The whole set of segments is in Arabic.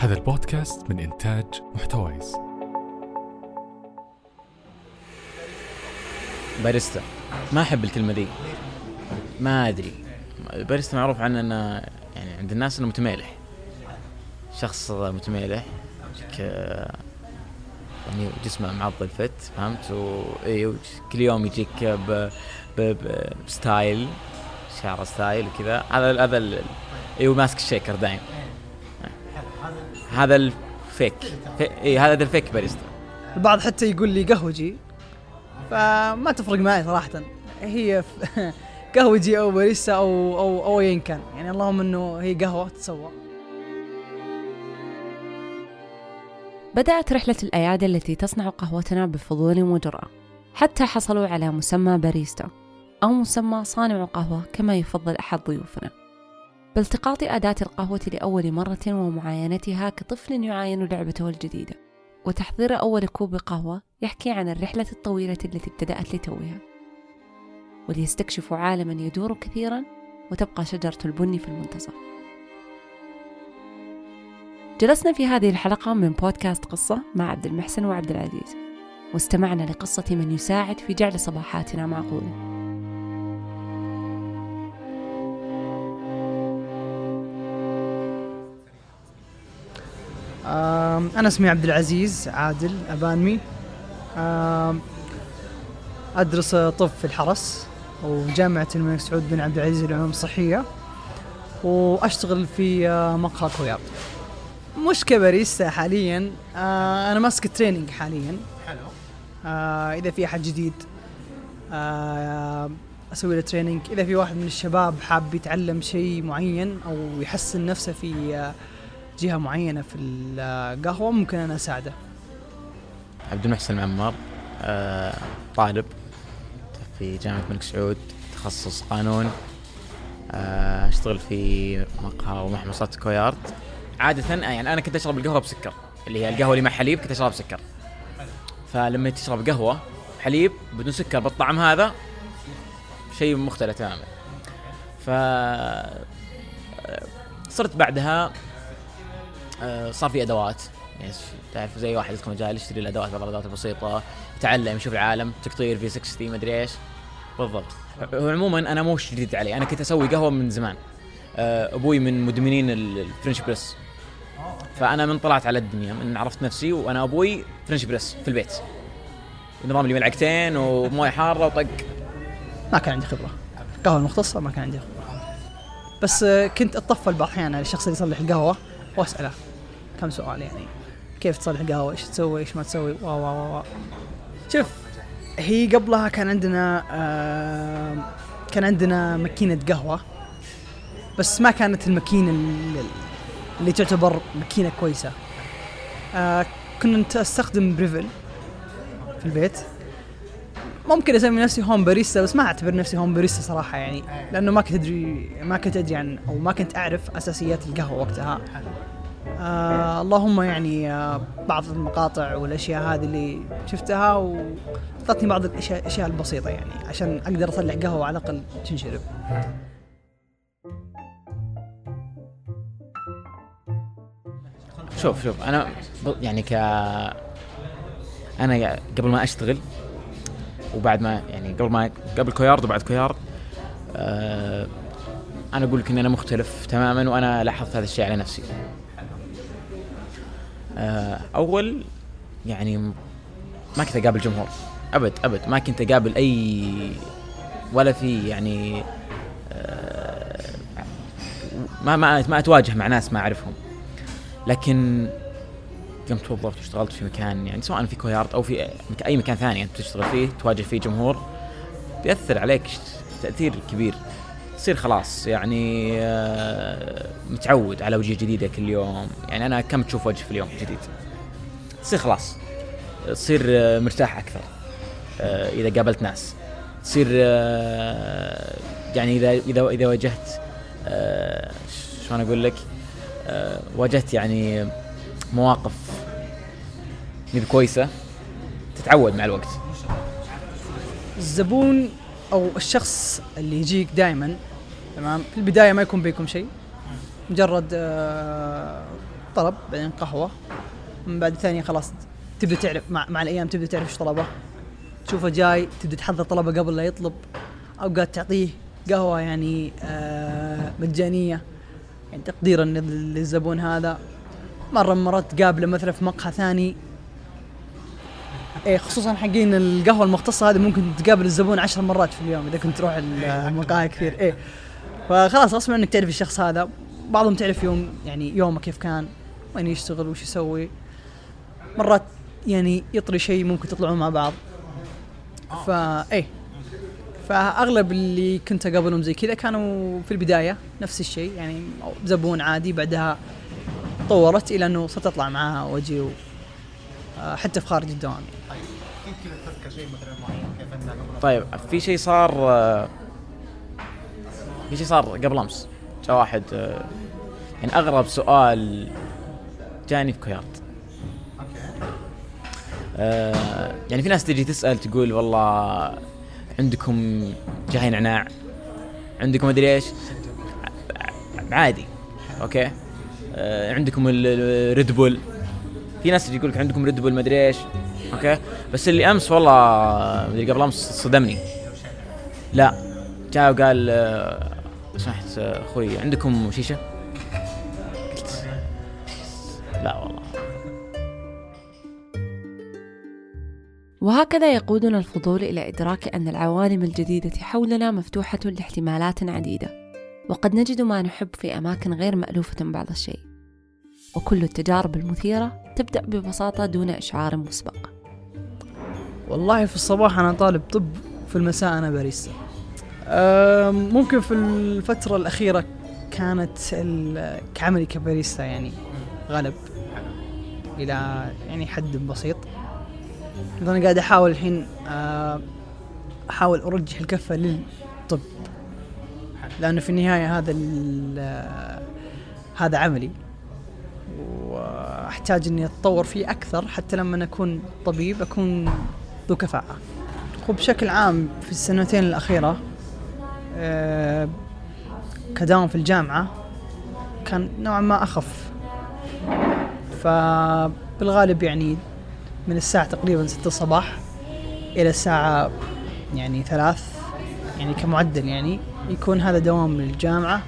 هذا البودكاست من إنتاج محتويس. باريستا. ما أحب الكلمة دي ما أدري. باريستا معروف عنه أنه يعني عند الناس إنه متمالح. شخص متمالح. ك يعني جسمه معضل فت فهمت؟ و اي كل يوم يجيك ب... ب... ب style شعره style وكذا. هذا هذا ال- اي وماسك ال shaker دايم. هذا ال fake. في... اي هذا ال fake barista. البعض حتى يقول لي قهوجي فما تفرق معي صراحة. هي قهوجي أو باريستا أو أو أو ايا كان. يعني اللهم إنه هي قهوة تسوى بدأت رحلة الأيادي التي تصنع قهوتنا بفضول وجرأة حتى حصلوا على مسمى باريستا أو مسمى صانع قهوة كما يفضل أحد ضيوفنا. بالتقاط أداة القهوة لأول مرة ومعاينتها كطفل يعاين لعبته الجديدة. وتحضير أول كوب قهوة يحكي عن الرحلة الطويلة التي ابتدأت لتوها. وليستكشفوا عالما يدور كثيرا وتبقى شجرة البن في المنتصف. جلسنا في هذه الحلقة من بودكاست قصة مع عبد المحسن وعبد العزيز. واستمعنا لقصة من يساعد في جعل صباحاتنا معقولة. أنا اسمي عبد العزيز عادل أبانمي. آم، أدرس طب في الحرس وجامعة الملك سعود بن عبد العزيز للعلوم الصحية وأشتغل في آه، مقهى كوياب مش كباريستا حاليا آه، أنا ماسك ال training حاليا. حلو. آه، إذا في أحد جديد أسوي له training إذا في واحد من الشباب حاب يتعلم شيء معين أو يحسن نفسه في آه، جهة معينة في القهوة ممكن أنا أساعده. عبد المحسن معمار آه، طالب في جامعة الملك سعود تخصص قانون آه، أشتغل في مقهى ومحمصات كويارد عادة آه، يعني أنا كنت أشرب القهوة بسكر اللي هي القهوة اللي مع حليب كنت أشربها بسكر. فلما تشرب قهوة حليب بدون سكر بالطعم هذا شيء مختلف تماما. ف صرت بعدها صار في أدوات. يعني تعرف زي واحد يدخل مجال يشتري الأدوات بعض الأدوات البسيطة يتعلم يشوف العالم تقطير في 60 مدري إيش. بالضبط. عموما أنا مش جديد علي أنا كنت أسوي قهوة من زمان. آه، أبوي من مدمنين ال- الفرنش بريس فأنا من طلعت على الدنيا من عرفت نفسي وأنا أبوي فرنش بريس في البيت. النظام اللي ملعقتين وموية حارة وطق. ما كان عندي خبرة. القهوه المختصة ما كان عندي خبرة. بس آه، كنت أتطفل بعض الاحيان على الشخص اللي يصلح القهوة وأسأله. كم سؤال يعني؟ كيف تصلح القهوه إيش تسوي؟ إيش ما تسوي؟ وا وا وا وا شوف هي قبلها كان عندنا آه كان عندنا ماكينة قهوة بس ما كانت الماكينة اللي, تعتبر ماكينة كويسة. آه كنت استخدم بريفل في البيت. ممكن أسمي نفسي home barista بس ما أعتبر نفسي home barista صراحة يعني لأنه ما كنت ادري ما كنت أدري عن أو ما كنت أعرف أساسيات القهوة وقتها. آه اللهم يعني آه بعض المقاطع والأشياء هذه اللي شفتها وأعطتني بعض الاشياء البسيطة يعني عشان أقدر اصلح قهوة على الأقل تنشرب. شوف شوف أنا يعني ك أنا قبل ما أشتغل وبعد ما يعني قبل ما قبل كويارد وبعد كويارد آه أنا أقول لك إن أنا مختلف تماما وأنا لاحظت هذا الشيء على نفسي. أول يعني ما كنت أقابل جمهور. أبد أبد. ما كنت أقابل أي ولا في يعني آه ما ما ما أتواجه مع ناس ما أعرفهم. لكن يوم توظفت واشتغلت في مكان يعني سواء في كويارد أو في أي مكان ثاني أنت تشتغل فيه تواجه فيه جمهور بياثر عليك تأثير كبير. تصير خلاص يعني آه، متعود على وجوه جديدة كل يوم. يعني أنا كم تشوف وجه في اليوم جديد؟ تصير خلاص. تصير آه، مرتاح أكثر آه، إذا قابلت ناس. تصير يعني إذا إذا إذا واجهت شلون أقول لك؟ واجهت يعني مواقف مي كويسة تتعود مع الوقت. الزبون أو الشخص اللي يجيك دائما تمام؟ في البداية ما يكون بيكم شيء. مجرد آه، طلب بعدين قهوة. من بعد ثانية خلاص تبدأ تعرف مع, مع الأيام تبدأ تعرف إيش طلبه. تشوفه جاي تبدأ تحضر طلبه قبل لا يطلب. اوقات تعطيه قهوة يعني آه مجانية. يعني تقديرا للزبون هذا. مرة من مرات تقابله مثلا في مقهى ثاني. إيه خصوصا حقين القهوة المختصة هذه ممكن تقابل الزبون عشر مرات في اليوم إذا كنت تروح المقاهي كثير. إيه. فخلاص غصب عنك تعرف الشخص هذا. بعضهم تعرف يوم يعني يومه كيف كان وين يشتغل وش يسوي. مرات يعني يطري شيء ممكن تطلعون مع بعض. فا إيه. فاغلب اللي كنت أقابلهم زي كذا كانوا في البداية نفس الشيء. يعني زبون عادي بعدها طورت إلى إنه صرت أطلع معاها وأجي. آه، حتى في خارج الدوام. تذكر شيء مثلا معين كيف طيب في شيء صار آه، في شيء صار قبل أمس. جاء واحد آه، يعني أغرب سؤال جاني في كويات أوكي. آه، يعني في ناس تجي تسأل تقول والله عندكم جاي نعناع؟ عندكم مدري إيش؟ عادي. أوكي. آه، عندكم الريد بول في ناس تجي يقول لك عندكم ريد بول مدري إيش. أوكي. بس اللي أمس والله مدري قبل أمس صدمني. لا. جاء وقال آه، سمحت أخوي عندكم شيشة؟ قلت لا والله. وهكذا يقودنا الفضول إلى إدراك أن العوالم الجديدة حولنا مفتوحة لاحتمالات عديدة وقد نجد ما نحب في أماكن غير مألوفة بعض الشيء. وكل التجارب المثيرة تبدأ ببساطة دون إشعار مسبق. والله في الصباح أنا طالب طب في المساء أنا باريستا. ممكن في الفترة الأخيرة كانت كعملي كباريستا يعني غلب. إلى يعني حد بسيط. أنا قاعد أحاول الحين أه، أحاول أرجح الكفة للطب. لأنه في النهاية هذا هذا عملي. وأحتاج إني أتطور فيه أكثر حتى لما أكون طبيب أكون ذو كفاءة. وبشكل عام في السنتين الأخيرة آه، كدوام في الجامعة كان نوعا ما أخف. فبالغالب يعني من الساعة تقريبا ستة الصباح إلى الساعة يعني ثلاث يعني كمعدل يعني يكون هذا دوام للجامعة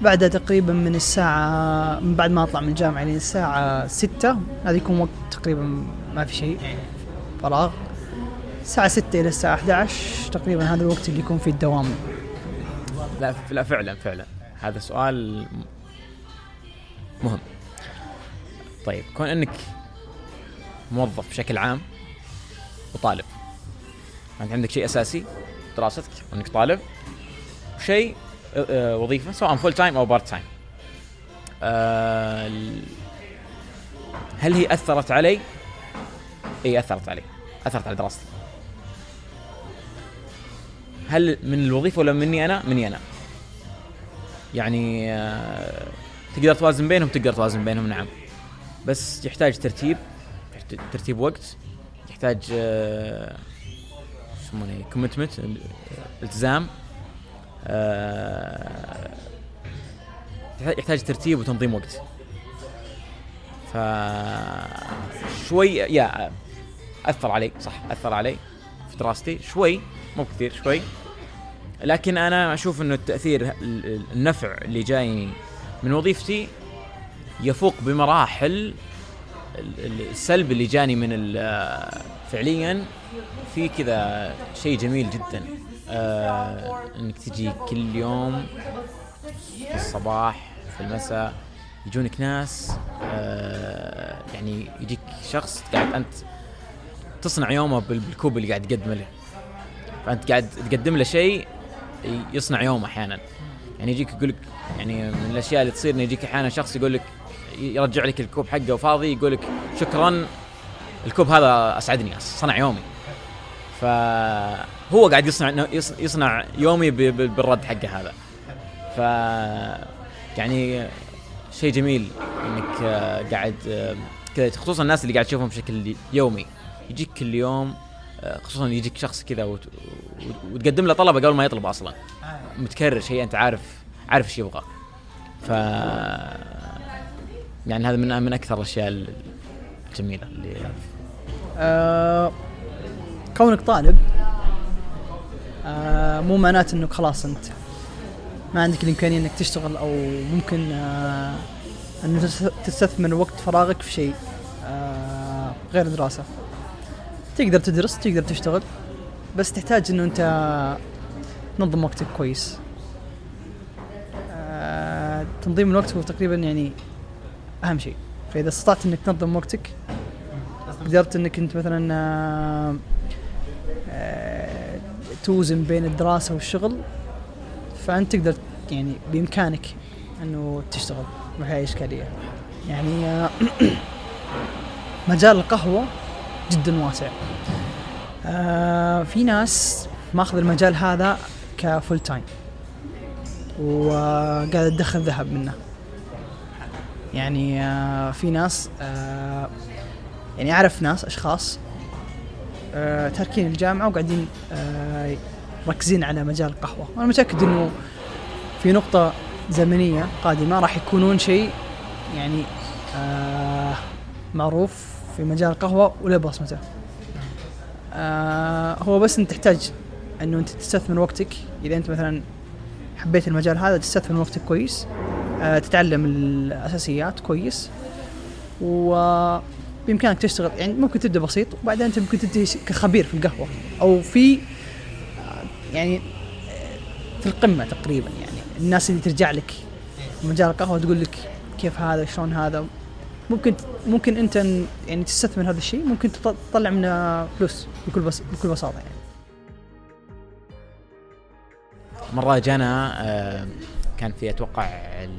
بعدها تقريبا من الساعة من بعد ما أطلع من الجامعة إلى الساعة ستة هذا يكون وقت تقريبا ما في شيء فراغ. الساعة 6 إلى الساعة 11 تقريبا هذا الوقت اللي يكون فيه الدوام. لا لا فعلا فعلا. هذا سؤال مهم. طيب كون إنك موظف بشكل عام وطالب انت عندك شيء أساسي دراستك وإنك طالب وشيء آه، آه، وظيفة سواء full time أو part time آه، ال- هل هي أثرت علي؟ إي أثرت علي. أثرت على دراستي. هل من الوظيفة ولا مني أنا؟ مني أنا. يعني آه، تقدر توازن بينهم تقدر توازن بينهم نعم. بس يحتاج ترتيب ترتيب وقت يحتاج آه، يسمونه commitment التزام آه، يحتاج ترتيب وتنظيم وقت. ف شوي يا أثر علي صح أثر علي في دراستي شوي مو كثير شوي. لكن أنا أشوف إنه التأثير ال- ال- النفع اللي جاي من وظيفتي يفوق بمراحل ال- ال- السلب اللي جاني من فعليا في كذا شيء جميل جدا. آه إنك تجي كل يوم في الصباح في المساء يجونك ناس آه يعني يجيك شخص قاعد أنت تصنع يومه بال- بالكوب اللي قاعد تقدمه له. فأنت قاعد تقدم له شيء يصنع يوم أحيانا. يعني يجيك يقول لك يعني من الأشياء اللي تصير انه يجيك أحيانا شخص يقول لك يرجع لك الكوب حقه فاضي يقول لك شكرا الكوب هذا أسعدني صنع يومي. فهو قاعد يصنع يصنع يومي بالرد حقه هذا. ف يعني شيء جميل إنك قاعد كذا خصوصا الناس اللي قاعد تشوفهم بشكل يومي. يجيك كل يوم آه، خصوصا يجيك شخص كذا وت... وت- وتقدم له طلبة قبل ما يطلب أصلا. متكرر شيء أنت عارف عارف إيش يبغى. ف يعني هذا من من أكثر الأشياء الجميلة اللي آه كونك طالب آه مو معناته إنك خلاص أنت ما عندك الإمكانية إنك تشتغل أو ممكن آه انك تس- تستثمر وقت فراغك في شيء آه غير دراسه تقدر تدرس تقدر تشتغل بس تحتاج إنه أنت تنظم وقتك كويس. آه تنظيم الوقت هو تقريبا يعني أهم شيء. فإذا استطعت إنك تنظم وقتك قدرت إنك أنت مثلا آه، آه، توزن بين الدراسة والشغل فأنت تقدر يعني بإمكانك إنه تشتغل ما اي اشكاليه يعني مجال القهوة جدا واسع. آه، في ناس ماخذ المجال هذا كفول تايم وقاعد تدخل ذهب منه. يعني آه، في ناس آه، يعني أعرف ناس أشخاص آه، تاركين الجامعة وقاعدين آه، مركزين على مجال القهوة. وأنا متأكد إنه في نقطة زمنية قادمة راح يكونون شيء يعني آه، معروف في مجال القهوة ولا بصمته آه، هو بس انت تحتاج إنه انت تستثمر وقتك. إذا أنت مثلا حبيت المجال هذا تستثمر وقتك كويس. آه، تتعلم الأساسيات كويس. وبإمكانك تشتغل يعني ممكن تبدأ بسيط وبعدين أنت ممكن تنتهي كخبير في القهوة أو في يعني في القمة تقريبا يعني. الناس اللي ترجع لك مجال القهوة تقول لك كيف هذا شلون هذا. ممكن ممكن انت يعني تستثمر هذا الشيء ممكن تط- تطلع منه فلوس بكل بس بكل بساطة يعني. مرة جانا آه، كان في أتوقع ال-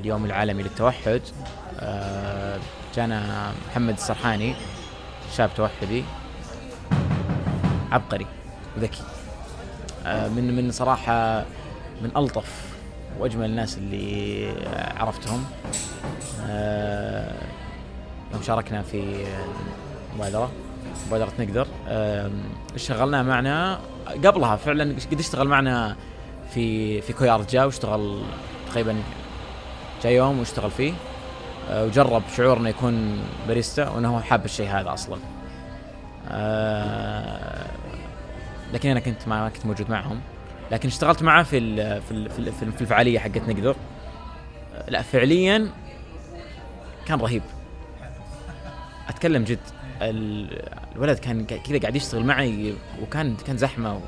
اليوم العالمي للتوحد آه، جانا محمد السرحاني شاب توحدي عبقري وذكي آه، من من صراحة من ألطف وأجمل الناس اللي عرفتهم. آه، يوم شاركنا في المبادرة مبادرة نقدر. آم، اشتغلنا معنا قبلها فعلا قد اشتغل معنا في في كويار جا واشتغل تقريبا جاء يوم واشتغل فيه. آه، وجرب شعور إنه يكون باريستا وإنه هو حاب الشيء هذا أصلا. آه، لكن أنا كنت ما كنت موجود معهم. لكن اشتغلت معه في ال في ال في, ال في الفعالية حقت نقدر. لا فعليا كان رهيب. أتكلم جد. ال- الولد كان كذا قاعد يشتغل معي وكان كان زحمة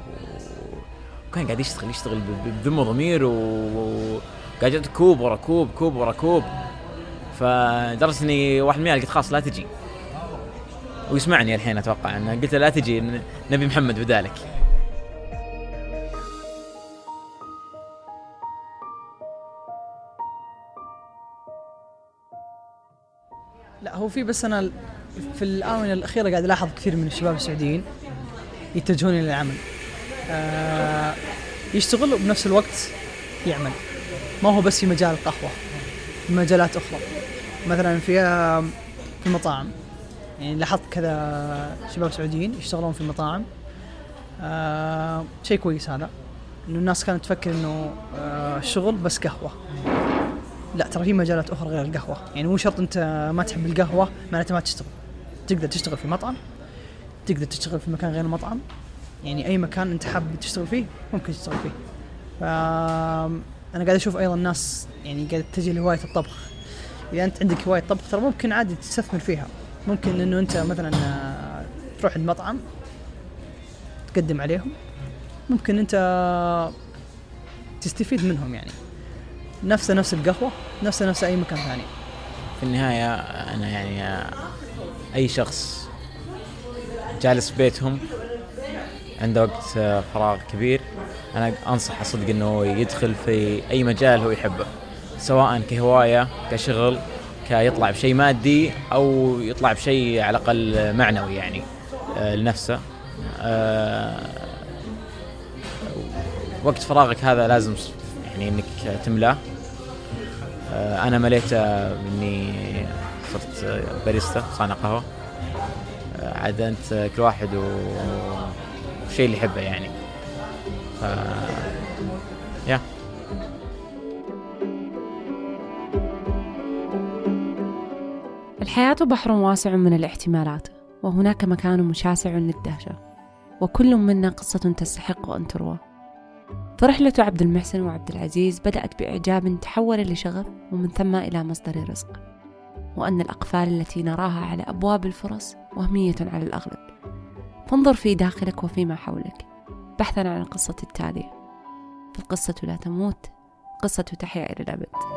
وكان قاعد يشتغل يشتغل بذم وضمير وقاعد كوب ورا كوب كوب ورا كوب. فلدرجه إني واحد من قلت خلاص لا تجي. ويسمعني الحين أتوقع. انه قلت له لا تجي نبي محمد بدالك. لا هو في بس أنا في الآونة الأخيرة قاعد ألاحظ كثير من الشباب السعوديين يتجهون إلى العمل. آه يشتغل وبنفس الوقت يعمل. ما هو بس في مجال القهوة في مجالات أخرى. مثلا في آه، في المطاعم. يعني لاحظت كذا شباب سعوديين يشتغلون في المطاعم. آه شيء كويس هذا. إنه الناس كانت تفكر إنه آه الشغل بس قهوة. لا ترى في مجالات أخرى غير القهوة. يعني مو شرط أنت ما تحب القهوة معناته ما تشتغل. تقدر تشتغل في مطعم تقدر تشتغل في مكان غير المطعم. يعني أي مكان أنت حابب تشتغل فيه ممكن تشتغل فيه. ف أنا قاعد أشوف أيضا الناس يعني قاعد تتجه لهوايه الطبخ. إذا أنت عندك هواية طبخ ترى ممكن عادي تستثمر فيها. ممكن إنه أنت مثلا آه، تروح المطعم تقدم عليهم. ممكن أنت تستفيد منهم يعني. نفسه نفس القهوة نفسه نفس أي مكان ثاني. في النهاية أنا يعني أي شخص جالس بيتهم عنده وقت آه، فراغ كبير أنا انصح صدق إنه يدخل في أي مجال هو يحبه سواء كهواية كشغل كيطلع بشيء مادي أو يطلع بشيء على الأقل معنوي يعني آه، لنفسه. آه، وقت فراغك هذا لازم يعني إنك تملاه آه، أنا مليته اني صرت باريستا صانع قهوة. آه، عاد انت كل واحد والشيء اللي يحبه يعني. ف يا. الحياة بحر واسع من الاحتمالات وهناك مكان مشاسع للدهشة وكل منا قصة تستحق أن تروى. فرحلة عبد المحسن وعبد العزيز بدأت بإعجاب تحول لشغف ومن ثم إلى مصدر رزق. وأن الأقفال التي نراها على أبواب الفرص وهمية على الأغلب. فانظر في داخلك وفيما حولك. بحثا عن القصة التالية. فالقصة لا تموت قصة تحيا إلى الأبد.